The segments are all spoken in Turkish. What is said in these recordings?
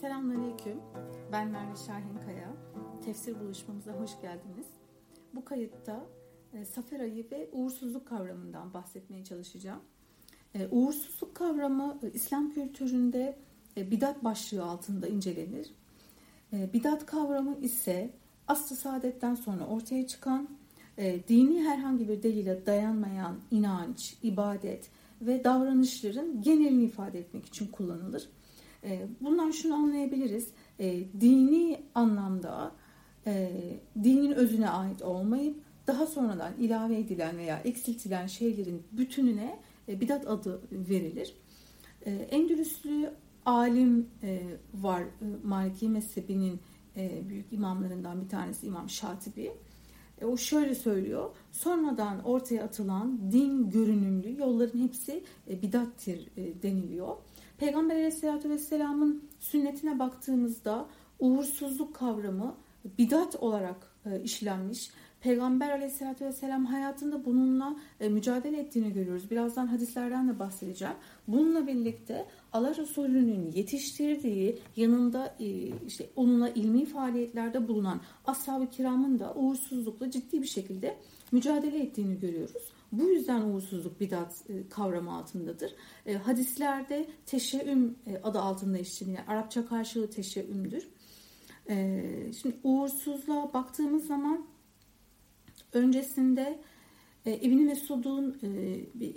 Selamünaleyküm. Ben Merve Şahinkaya. Tefsir buluşmamıza hoş geldiniz. Bu kayıtta e, Safer ayı ve uğursuzluk kavramından bahsetmeye çalışacağım. E, uğursuzluk kavramı e, İslam kültüründe e, bidat başlığı altında incelenir. E, bidat kavramı ise aslı saadetten sonra ortaya çıkan e, dini herhangi bir delile dayanmayan inanç, ibadet ve davranışların genelini ifade etmek için kullanılır. E, bundan şunu anlayabiliriz. E, dini anlamda e, dinin özüne ait olmayıp daha sonradan ilave edilen veya eksiltilen şeylerin bütününe e, bidat adı verilir. E, Endülüslü alim e, var e, Maliki mezhebinin e, büyük imamlarından bir tanesi İmam Şatibi. O şöyle söylüyor. Sonradan ortaya atılan din görünümlü yolların hepsi e, bidattir e, deniliyor. Peygamber aleyhissalatü vesselamın sünnetine baktığımızda uğursuzluk kavramı bidat olarak e, işlenmiş. Peygamber aleyhissalatü vesselam hayatında bununla mücadele ettiğini görüyoruz. Birazdan hadislerden de bahsedeceğim. Bununla birlikte Allah Resulü'nün yetiştirdiği yanında işte onunla ilmi faaliyetlerde bulunan ashab-ı kiramın da uğursuzlukla ciddi bir şekilde mücadele ettiğini görüyoruz. Bu yüzden uğursuzluk bidat e, kavramı altındadır. E, hadislerde teşeüm e, adı altında işleniyor. Arapça karşılığı teşeümdür. Şimdi uğursuzluğa baktığımız zaman öncesinde İbni Mesud'un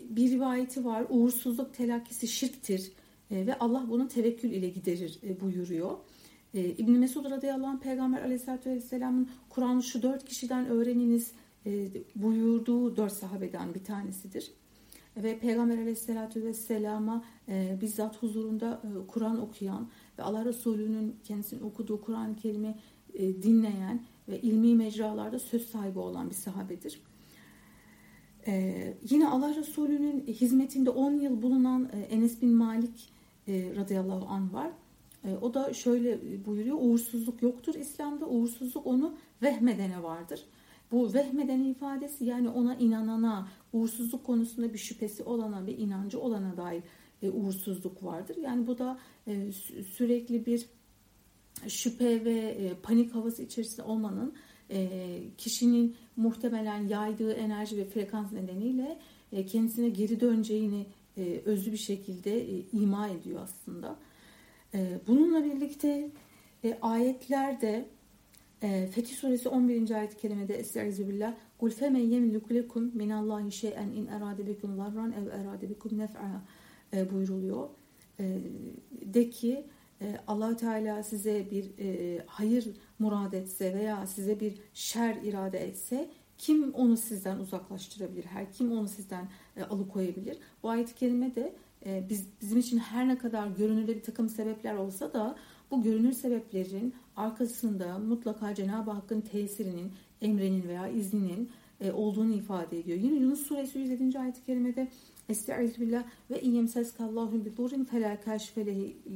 bir rivayeti var. Uğursuzluk telakkisi şirktir ve Allah bunu tevekkül ile giderir buyuruyor. İbni Mesud radıyallahu anh Peygamber aleyhissalatü vesselamın Kur'an'ı şu dört kişiden öğreniniz buyurduğu dört sahabeden bir tanesidir. Ve Peygamber aleyhissalatü vesselama e, bizzat huzurunda e, Kur'an okuyan ve Allah Resulü'nün kendisinin okuduğu Kur'an-ı Kerim'i e, dinleyen ve ilmi mecralarda söz sahibi olan bir sahabedir. Ee, yine Allah Resulü'nün hizmetinde 10 yıl bulunan e, Enes bin Malik e, radıyallahu anh var. E, o da şöyle buyuruyor, uğursuzluk yoktur İslam'da, uğursuzluk onu vehmedene vardır. Bu vehmeden ifadesi yani ona inanana, uğursuzluk konusunda bir şüphesi olana, bir inancı olana dair e, uğursuzluk vardır. Yani bu da e, sürekli bir şüphe ve e, panik havası içerisinde olmanın e, kişinin muhtemelen yaydığı enerji ve frekans nedeniyle e, kendisine geri döneceğini e, özlü bir şekilde e, ima ediyor aslında. E, bununla birlikte e, ayetlerde e, Fetih Suresi 11. ayet-i kerimede Estaizu billah Kul femen yemliku lekum minallahi şey'en in erade bikum zarran ev erade bikum nef'a e, buyuruluyor. E, de ki e, allah Teala size bir e, hayır murad etse veya size bir şer irade etse kim onu sizden uzaklaştırabilir? Her kim onu sizden e, alıkoyabilir? Bu ayet-i kerime de e, biz, bizim için her ne kadar görünürde bir takım sebepler olsa da bu görünür sebeplerin arkasında mutlaka Cenab-ı Hakk'ın tesirinin, emrinin veya izninin e, olduğunu ifade ediyor. Yine Yunus suresi 107. ayet-i kerimede Estaizu billah ve in yemseskallahu bi durrin fela kaşfe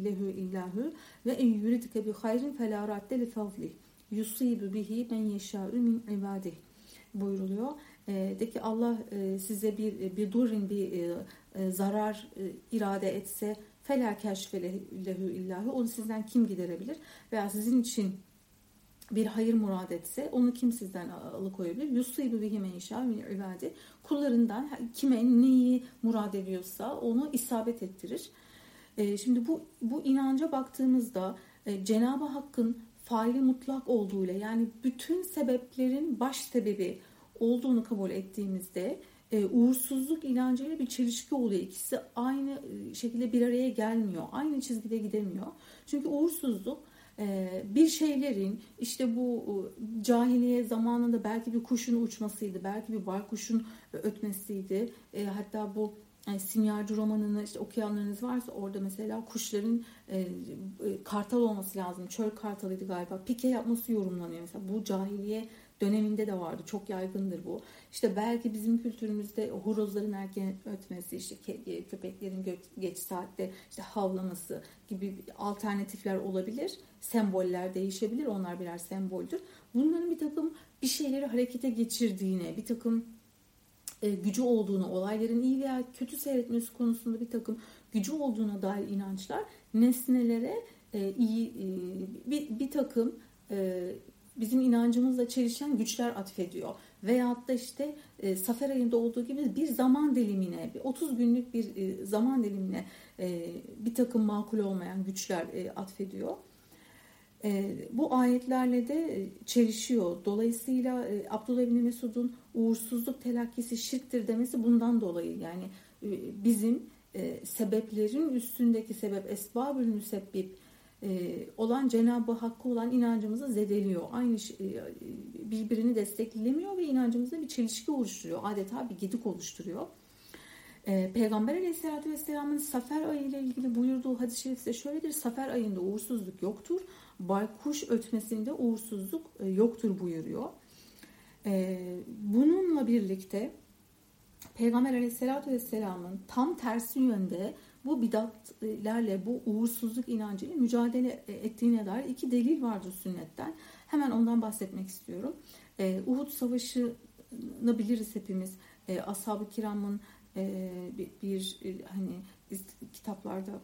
lehu illahu ve in yuridke bi hayrin fela radde li fadlih yusibu bihi men yeşâ'u min ibadih buyuruluyor. E, de ki Allah e, size bir bir durrin bir e, e, zarar e, irade etse fela keşfe lehu illahu onu sizden kim giderebilir veya sizin için bir hayır murad etse onu kim sizden alıkoyabilir? Yusibu bihi men yşâ min ibadi. Kullarından kime neyi murad ediyorsa onu isabet ettirir. E, şimdi bu bu inanca baktığımızda e, Cenab-ı Hakk'ın faili mutlak olduğuyla yani bütün sebeplerin baş sebebi olduğunu kabul ettiğimizde e, uğursuzluk inancıyla bir çelişki oluyor. İkisi aynı şekilde bir araya gelmiyor. Aynı çizgide gidemiyor. Çünkü uğursuzluk ee, bir şeylerin işte bu cahiliye zamanında belki bir kuşun uçmasıydı, belki bir baykuşun ötmesiydi. Hatta bu yani simyacı romanını işte okuyanlarınız varsa orada mesela kuşların e, e, kartal olması lazım. Çöl kartalıydı galiba. Pike yapması yorumlanıyor. Mesela bu cahiliye döneminde de vardı. Çok yaygındır bu. İşte belki bizim kültürümüzde horozların erken ötmesi, işte köpeklerin geç saatte işte havlaması gibi alternatifler olabilir. Semboller değişebilir. Onlar birer semboldür. Bunların bir takım bir şeyleri harekete geçirdiğine, bir takım e, gücü olduğunu, olayların iyi veya kötü seyretmesi konusunda bir takım gücü olduğuna dair inançlar nesnelere e, iyi e, bir, bir takım e, bizim inancımızla çelişen güçler atfediyor. Veyahut da işte e, Safer ayında olduğu gibi bir zaman dilimine, bir 30 günlük bir e, zaman dilimine e, bir takım makul olmayan güçler e, atfediyor. E, bu ayetlerle de e, çelişiyor. Dolayısıyla e, Abdullah bin Mesud'un uğursuzluk telakkisi şirktir demesi bundan dolayı. Yani e, bizim e, sebeplerin üstündeki sebep esbabül müsebbip olan Cenab-ı Hakk'a olan inancımızı zedeliyor. Aynı e, birbirini desteklemiyor ve inancımızda bir çelişki oluşturuyor. Adeta bir gidik oluşturuyor. E, Peygamber Aleyhisselatü Vesselam'ın Safer ayı ile ilgili buyurduğu hadis-i şerifte şöyledir. Safer ayında uğursuzluk yoktur. Baykuş ötmesinde uğursuzluk yoktur buyuruyor. Bununla birlikte Peygamber Aleyhisselatü Vesselam'ın tam tersi yönde bu bidatlerle, bu uğursuzluk inancıyla mücadele ettiğine dair iki delil vardır sünnetten. Hemen ondan bahsetmek istiyorum. E, Uhud Savaşı'nı biliriz hepimiz. E, Ashab-ı kiramın e, bir, bir hani biz kitaplarda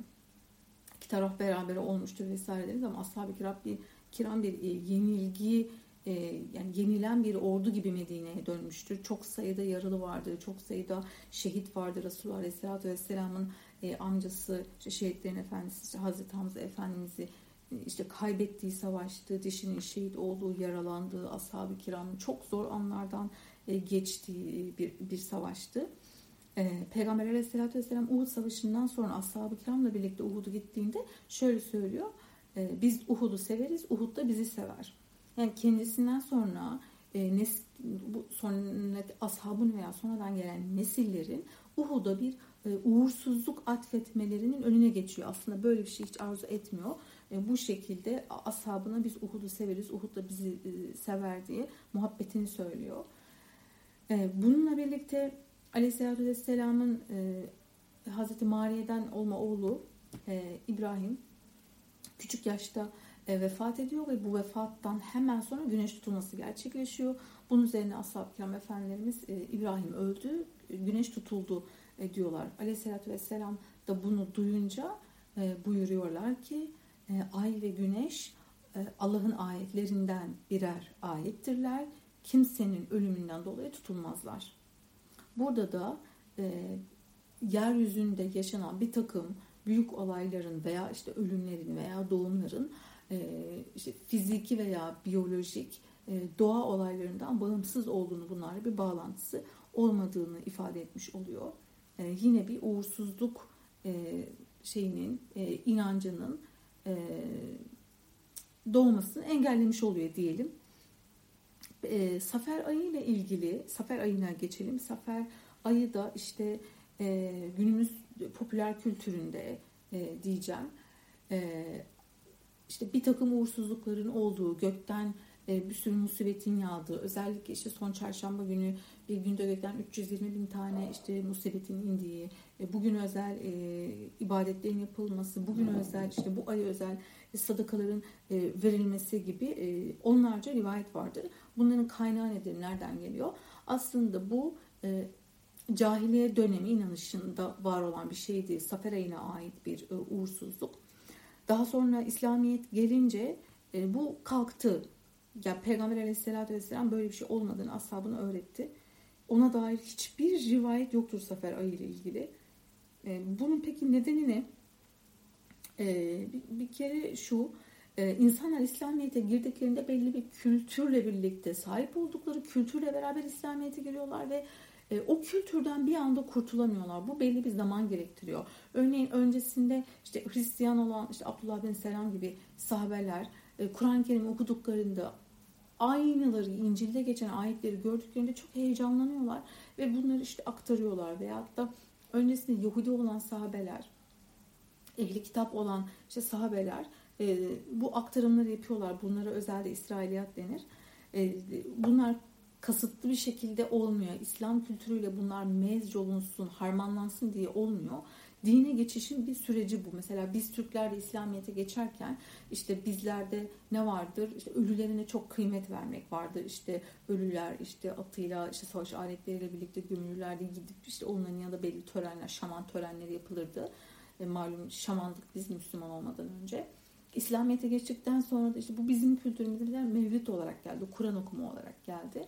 kitap beraber olmuştur vesaire deriz ama ashab-ı kiram bir, kiram bir e, yenilgi e, yani yenilen bir ordu gibi Medine'ye dönmüştür. Çok sayıda yaralı vardır, çok sayıda şehit vardır. Resulullah Aleyhisselatü Vesselam'ın e, amcası, işte şehitlerin efendisi işte Hazreti Hamza Efendimiz'i e, işte kaybettiği savaştı, dişinin şehit olduğu, yaralandığı ashab-ı kiramın çok zor anlardan e, geçtiği bir, bir savaştı. E, Peygamber Aleyhisselatü Vesselam Uhud Savaşı'ndan sonra ashab-ı kiramla birlikte Uhud'u gittiğinde şöyle söylüyor. E, biz Uhud'u severiz, Uhud da bizi sever. Yani kendisinden sonra e, nes, bu sonraki ashabın veya sonradan gelen nesillerin Uhud'a bir e, uğursuzluk atfetmelerinin önüne geçiyor. Aslında böyle bir şey hiç arzu etmiyor. E, bu şekilde ashabına biz Uhud'u severiz, Uhud da bizi e, sever diye muhabbetini söylüyor. E, bununla birlikte Aleyhisselatü Vesselam'ın e, Hazreti Mariye'den olma oğlu e, İbrahim küçük yaşta e, vefat ediyor ve bu vefattan hemen sonra güneş tutulması gerçekleşiyor. Bunun üzerine ashab-ı kiram efendilerimiz e, İbrahim öldü, güneş tutuldu e, diyorlar. Aleyhisselatü vesselam da bunu duyunca e, buyuruyorlar ki e, ay ve güneş e, Allah'ın ayetlerinden birer ayettirler. Kimsenin ölümünden dolayı tutulmazlar. Burada da e, yeryüzünde yaşanan bir takım büyük olayların veya işte ölümlerin veya doğumların e, işte fiziki veya biyolojik e, doğa olaylarından bağımsız olduğunu bunlarla bir bağlantısı olmadığını ifade etmiş oluyor. E, yine bir uğursuzluk şeyinin inancının doğmasını engellemiş oluyor diyelim. Safer ayı ile ilgili Safer ayına geçelim. Safer ayı da işte günümüz popüler kültüründe diyeceğim işte bir takım uğursuzlukların olduğu, gökten e, bir sürü musibetin yağdığı, özellikle işte son çarşamba günü bir günde gökten 320 bin tane işte musibetin indiği, e, bugün özel e, ibadetlerin yapılması, bugün özel işte bu ay özel sadakaların e, verilmesi gibi e, onlarca rivayet vardır. Bunların kaynağı nedir, nereden geliyor? Aslında bu e, cahiliye dönemi inanışında var olan bir şeydi. Safer ayına ait bir e, uğursuzluk. Daha sonra İslamiyet gelince e, bu kalktı. Yani Peygamber aleyhissalatü vesselam böyle bir şey olmadığını ashabına öğretti. Ona dair hiçbir rivayet yoktur Safer ayı ile ilgili. E, bunun peki nedeni ne? E, bir, bir kere şu, e, insanlar İslamiyet'e girdiklerinde belli bir kültürle birlikte sahip oldukları kültürle beraber İslamiyet'e giriyorlar ve e, o kültürden bir anda kurtulamıyorlar. Bu belli bir zaman gerektiriyor. Örneğin öncesinde işte Hristiyan olan işte Abdullah bin Selam gibi sahabeler Kur'an-ı Kerim okuduklarında aynıları İncil'de geçen ayetleri gördüklerinde çok heyecanlanıyorlar ve bunları işte aktarıyorlar veyahut da öncesinde Yahudi olan sahabeler ehli kitap olan işte sahabeler e, bu aktarımları yapıyorlar. Bunlara özel de İsrailiyat denir. E, bunlar kasıtlı bir şekilde olmuyor. İslam kültürüyle bunlar mezc olunsun, harmanlansın diye olmuyor. Dine geçişin bir süreci bu. Mesela biz Türkler de İslamiyet'e geçerken işte bizlerde ne vardır? İşte ölülerine çok kıymet vermek vardır. İşte ölüler işte atıyla işte savaş aletleriyle birlikte gömülürlerdi. Gidip işte onların yanında belli törenler, şaman törenleri yapılırdı. E, malum şamandık biz Müslüman olmadan önce. İslamiyet'e geçtikten sonra da işte bu bizim kültürümüzde mevlüt olarak geldi. Kur'an okuma olarak geldi.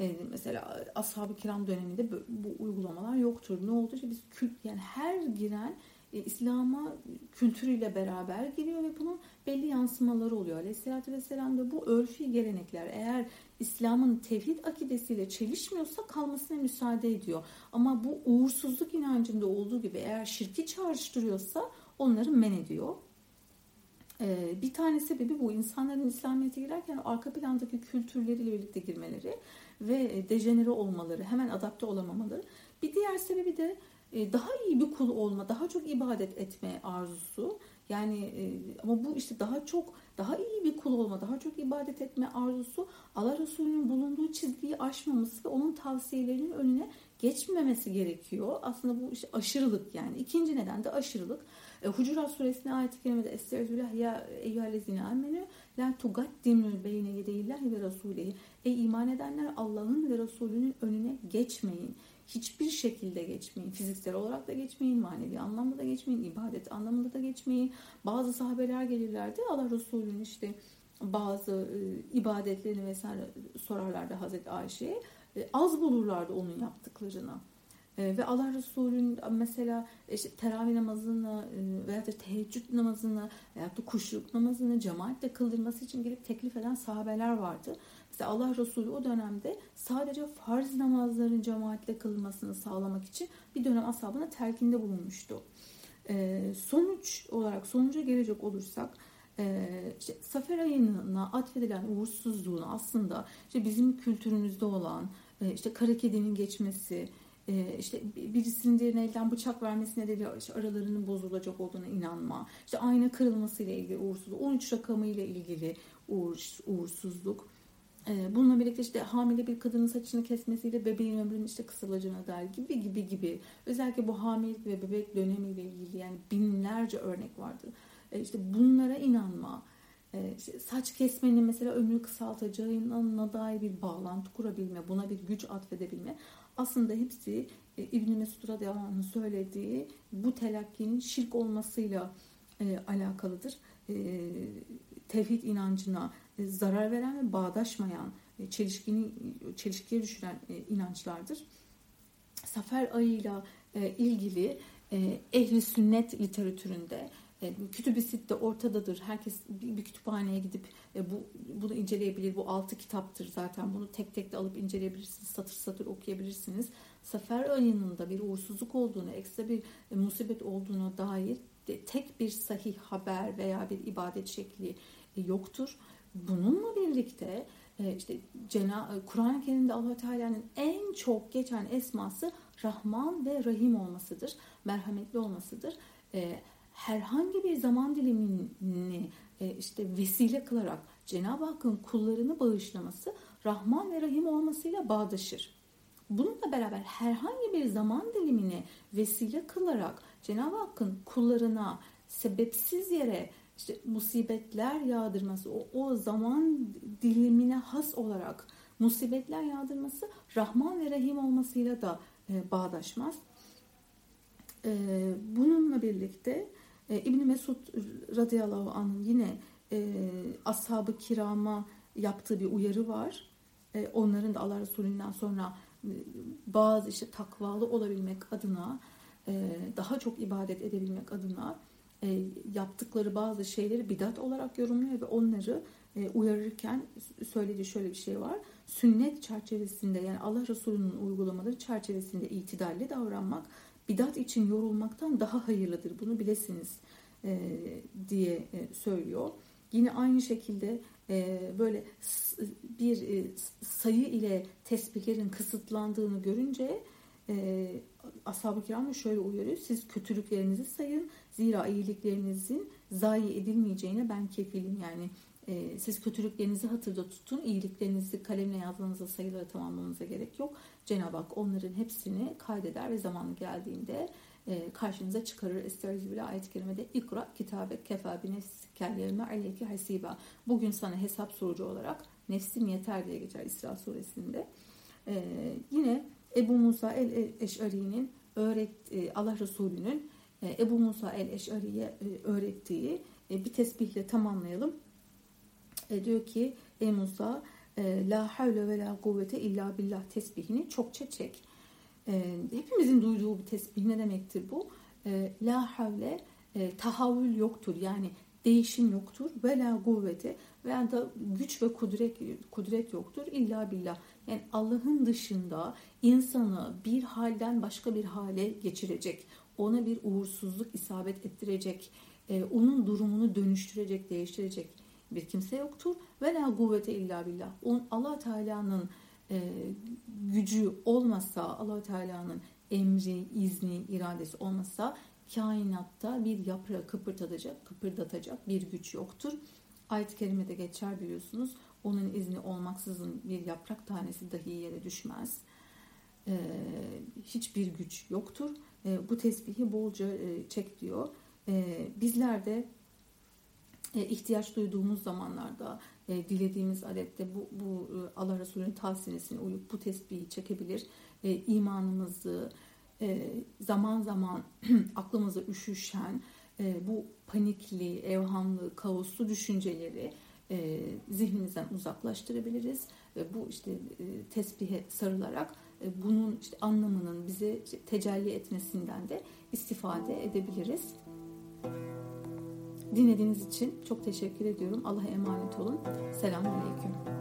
Ee, mesela ashab-ı kiram döneminde bu, uygulamalar yoktur. Ne oldu? İşte biz kült yani her giren e, İslam'a kültürüyle beraber giriyor ve bunun belli yansımaları oluyor. Aleyhisselatü Vesselam da bu örfi gelenekler eğer İslam'ın tevhid akidesiyle çelişmiyorsa kalmasına müsaade ediyor. Ama bu uğursuzluk inancında olduğu gibi eğer şirki çağrıştırıyorsa onları men ediyor. Ee, bir tane sebebi bu insanların İslamiyet'e girerken arka plandaki kültürleriyle birlikte girmeleri ve dejenere olmaları, hemen adapte olamamaları. Bir diğer sebebi de e, daha iyi bir kul olma, daha çok ibadet etme arzusu. Yani e, ama bu işte daha çok daha iyi bir kul olma, daha çok ibadet etme arzusu Allah Resulü'nün bulunduğu çizgiyi aşmaması ve onun tavsiyelerinin önüne geçmemesi gerekiyor. Aslında bu işte aşırılık yani. İkinci neden de aşırılık. E, Hucurat suresinde ayet-i kerimede Estağfirullah ya eyyühellezine amenü la tugaddimü beyne yedeyillahi ve rasulihi. Ey iman edenler Allah'ın ve Resulünün önüne geçmeyin. Hiçbir şekilde geçmeyin. Fiziksel olarak da geçmeyin, manevi anlamda da geçmeyin, ibadet anlamında da geçmeyin. Bazı sahabeler gelirlerdi Allah Resulü'nün işte bazı e, ibadetlerini vesaire sorarlardı Hazreti Ayşe'ye. E, az bulurlardı onun yaptıklarını. E, ve Allah Resulü'nün mesela işte teravih namazını e, veya da teheccüd namazını veya da kuşluk namazını cemaatle kıldırması için gelip teklif eden sahabeler vardı. Mesela Allah Resulü o dönemde sadece farz namazların cemaatle kılınmasını sağlamak için bir dönem ashabına telkinde bulunmuştu. E, sonuç olarak sonuca gelecek olursak e, işte Safer ayına atfedilen uğursuzluğunu aslında işte bizim kültürümüzde olan e, işte kara kedinin geçmesi, e, işte birisinin diğerine elden bıçak vermesi nedeniyle işte aralarının bozulacak olduğuna inanma, işte ayna kırılması ile ilgili uğursuzluk, 13 rakamı ile ilgili uğur, uğursuzluk. E, bununla birlikte işte hamile bir kadının saçını kesmesiyle bebeğin ömrünün işte kısalacağına dair gibi gibi gibi. Özellikle bu hamilelik ve bebek dönemiyle ilgili yani binlerce örnek vardır. E, işte bunlara inanma. İşte saç kesmenin mesela ömrü kısaltacağına dair bir bağlantı kurabilme, buna bir güç atfedebilme. Aslında hepsi e, İbn-i Mesud radıyallahu söylediği bu telakkinin şirk olmasıyla e, alakalıdır. E, tevhid inancına e, zarar veren ve bağdaşmayan, e, çelişkini, çelişkiye düşüren e, inançlardır. Safer ayıyla e, ilgili e, ehli sünnet literatüründe e, kütüb-i sitte ortadadır. Herkes bir, kütüphaneye gidip e, bu bunu inceleyebilir. Bu altı kitaptır zaten. Bunu tek tek de alıp inceleyebilirsiniz. Satır satır okuyabilirsiniz. Sefer ayının da bir uğursuzluk olduğunu, ekstra bir e, musibet olduğuna dair de, tek bir sahih haber veya bir ibadet şekli yoktur. Bununla birlikte işte Kur'an-ı Kerim'de Allah Teala'nın en çok geçen esması Rahman ve Rahim olmasıdır. Merhametli olmasıdır. E, herhangi bir zaman dilimini e, işte vesile kılarak Cenab-ı Hakk'ın kullarını bağışlaması Rahman ve Rahim olmasıyla bağdaşır. Bununla beraber herhangi bir zaman dilimini vesile kılarak Cenab-ı Hakk'ın kullarına sebepsiz yere işte musibetler yağdırması, o, o zaman dilimine has olarak musibetler yağdırması Rahman ve Rahim olmasıyla da e, bağdaşmaz. E, bununla birlikte e, İbni Mesud radıyallahu anh'ın yine e, ashab-ı kirama yaptığı bir uyarı var. E, onların da Allah Resulü'nden sonra e, bazı işte takvalı olabilmek adına e, daha çok ibadet edebilmek adına e, yaptıkları bazı şeyleri bidat olarak yorumluyor ve onları e, uyarırken söylediği şöyle bir şey var. Sünnet çerçevesinde yani Allah Resulü'nün uygulamaları çerçevesinde itidalli davranmak bidat için yorulmaktan daha hayırlıdır. Bunu bilesiniz e, diye e, söylüyor. Yine aynı şekilde e, böyle bir e, sayı ile tesbihlerin kısıtlandığını görünce e, ashab-ı kiram şöyle uyarıyor. Siz kötülüklerinizi sayın. Zira iyiliklerinizin zayi edilmeyeceğine ben kefilim. Yani e, siz kötülüklerinizi hatırda tutun. iyiliklerinizi kalemle yazmanıza sayıları tamamlamanıza gerek yok. Cenab-ı Hak onların hepsini kaydeder ve zamanı geldiğinde e, karşınıza çıkarır. Estağfirullah ayet-i kerimede ikra kitabe kefa bi nefsikellerime aleyki hasiba. Bugün sana hesap sorucu olarak nefsim yeter diye geçer İsra suresinde. E, yine Ebu Musa el-Eş'ari'nin öğret, e, Allah Resulü'nün Ebu Musa el-Eş'ari'ye öğrettiği bir tesbihle tamamlayalım. Diyor ki ey Musa la havle ve la kuvvete illa billah tesbihini çokça çek. E, hepimizin duyduğu bir tesbih ne demektir bu? E, la havle e, tahavül yoktur yani değişim yoktur ve la kuvvete veya da güç ve kudret kudret yoktur illa billah. Yani Allah'ın dışında insanı bir halden başka bir hale geçirecek, ona bir uğursuzluk isabet ettirecek, e, onun durumunu dönüştürecek, değiştirecek bir kimse yoktur. Ve la kuvvete illa billah. On, Allah Teala'nın e, gücü olmasa, Allah Teala'nın emri, izni, iradesi olmasa kainatta bir yaprağı kıpırdatacak, kıpırdatacak bir güç yoktur. Ayet-i kerimede geçer biliyorsunuz. Onun izni olmaksızın bir yaprak tanesi dahi yere düşmez. Ee, hiçbir güç yoktur. Ee, bu tesbihi bolca e, çek diyor. Ee, bizler de ihtiyaç duyduğumuz zamanlarda e, dilediğimiz adette bu, bu e, Allah Resulü'nün tavsiyesine uyup bu tesbihi çekebilir. E, imanımızı e, zaman zaman aklımıza üşüşen e, bu panikli, evhamlı, kaoslu düşünceleri e, zihnimizden uzaklaştırabiliriz. Ve bu işte e, tesbihe sarılarak e, bunun işte anlamının bize tecelli etmesinden de istifade edebiliriz. Dinlediğiniz için çok teşekkür ediyorum. Allah'a emanet olun. Selamun Aleyküm.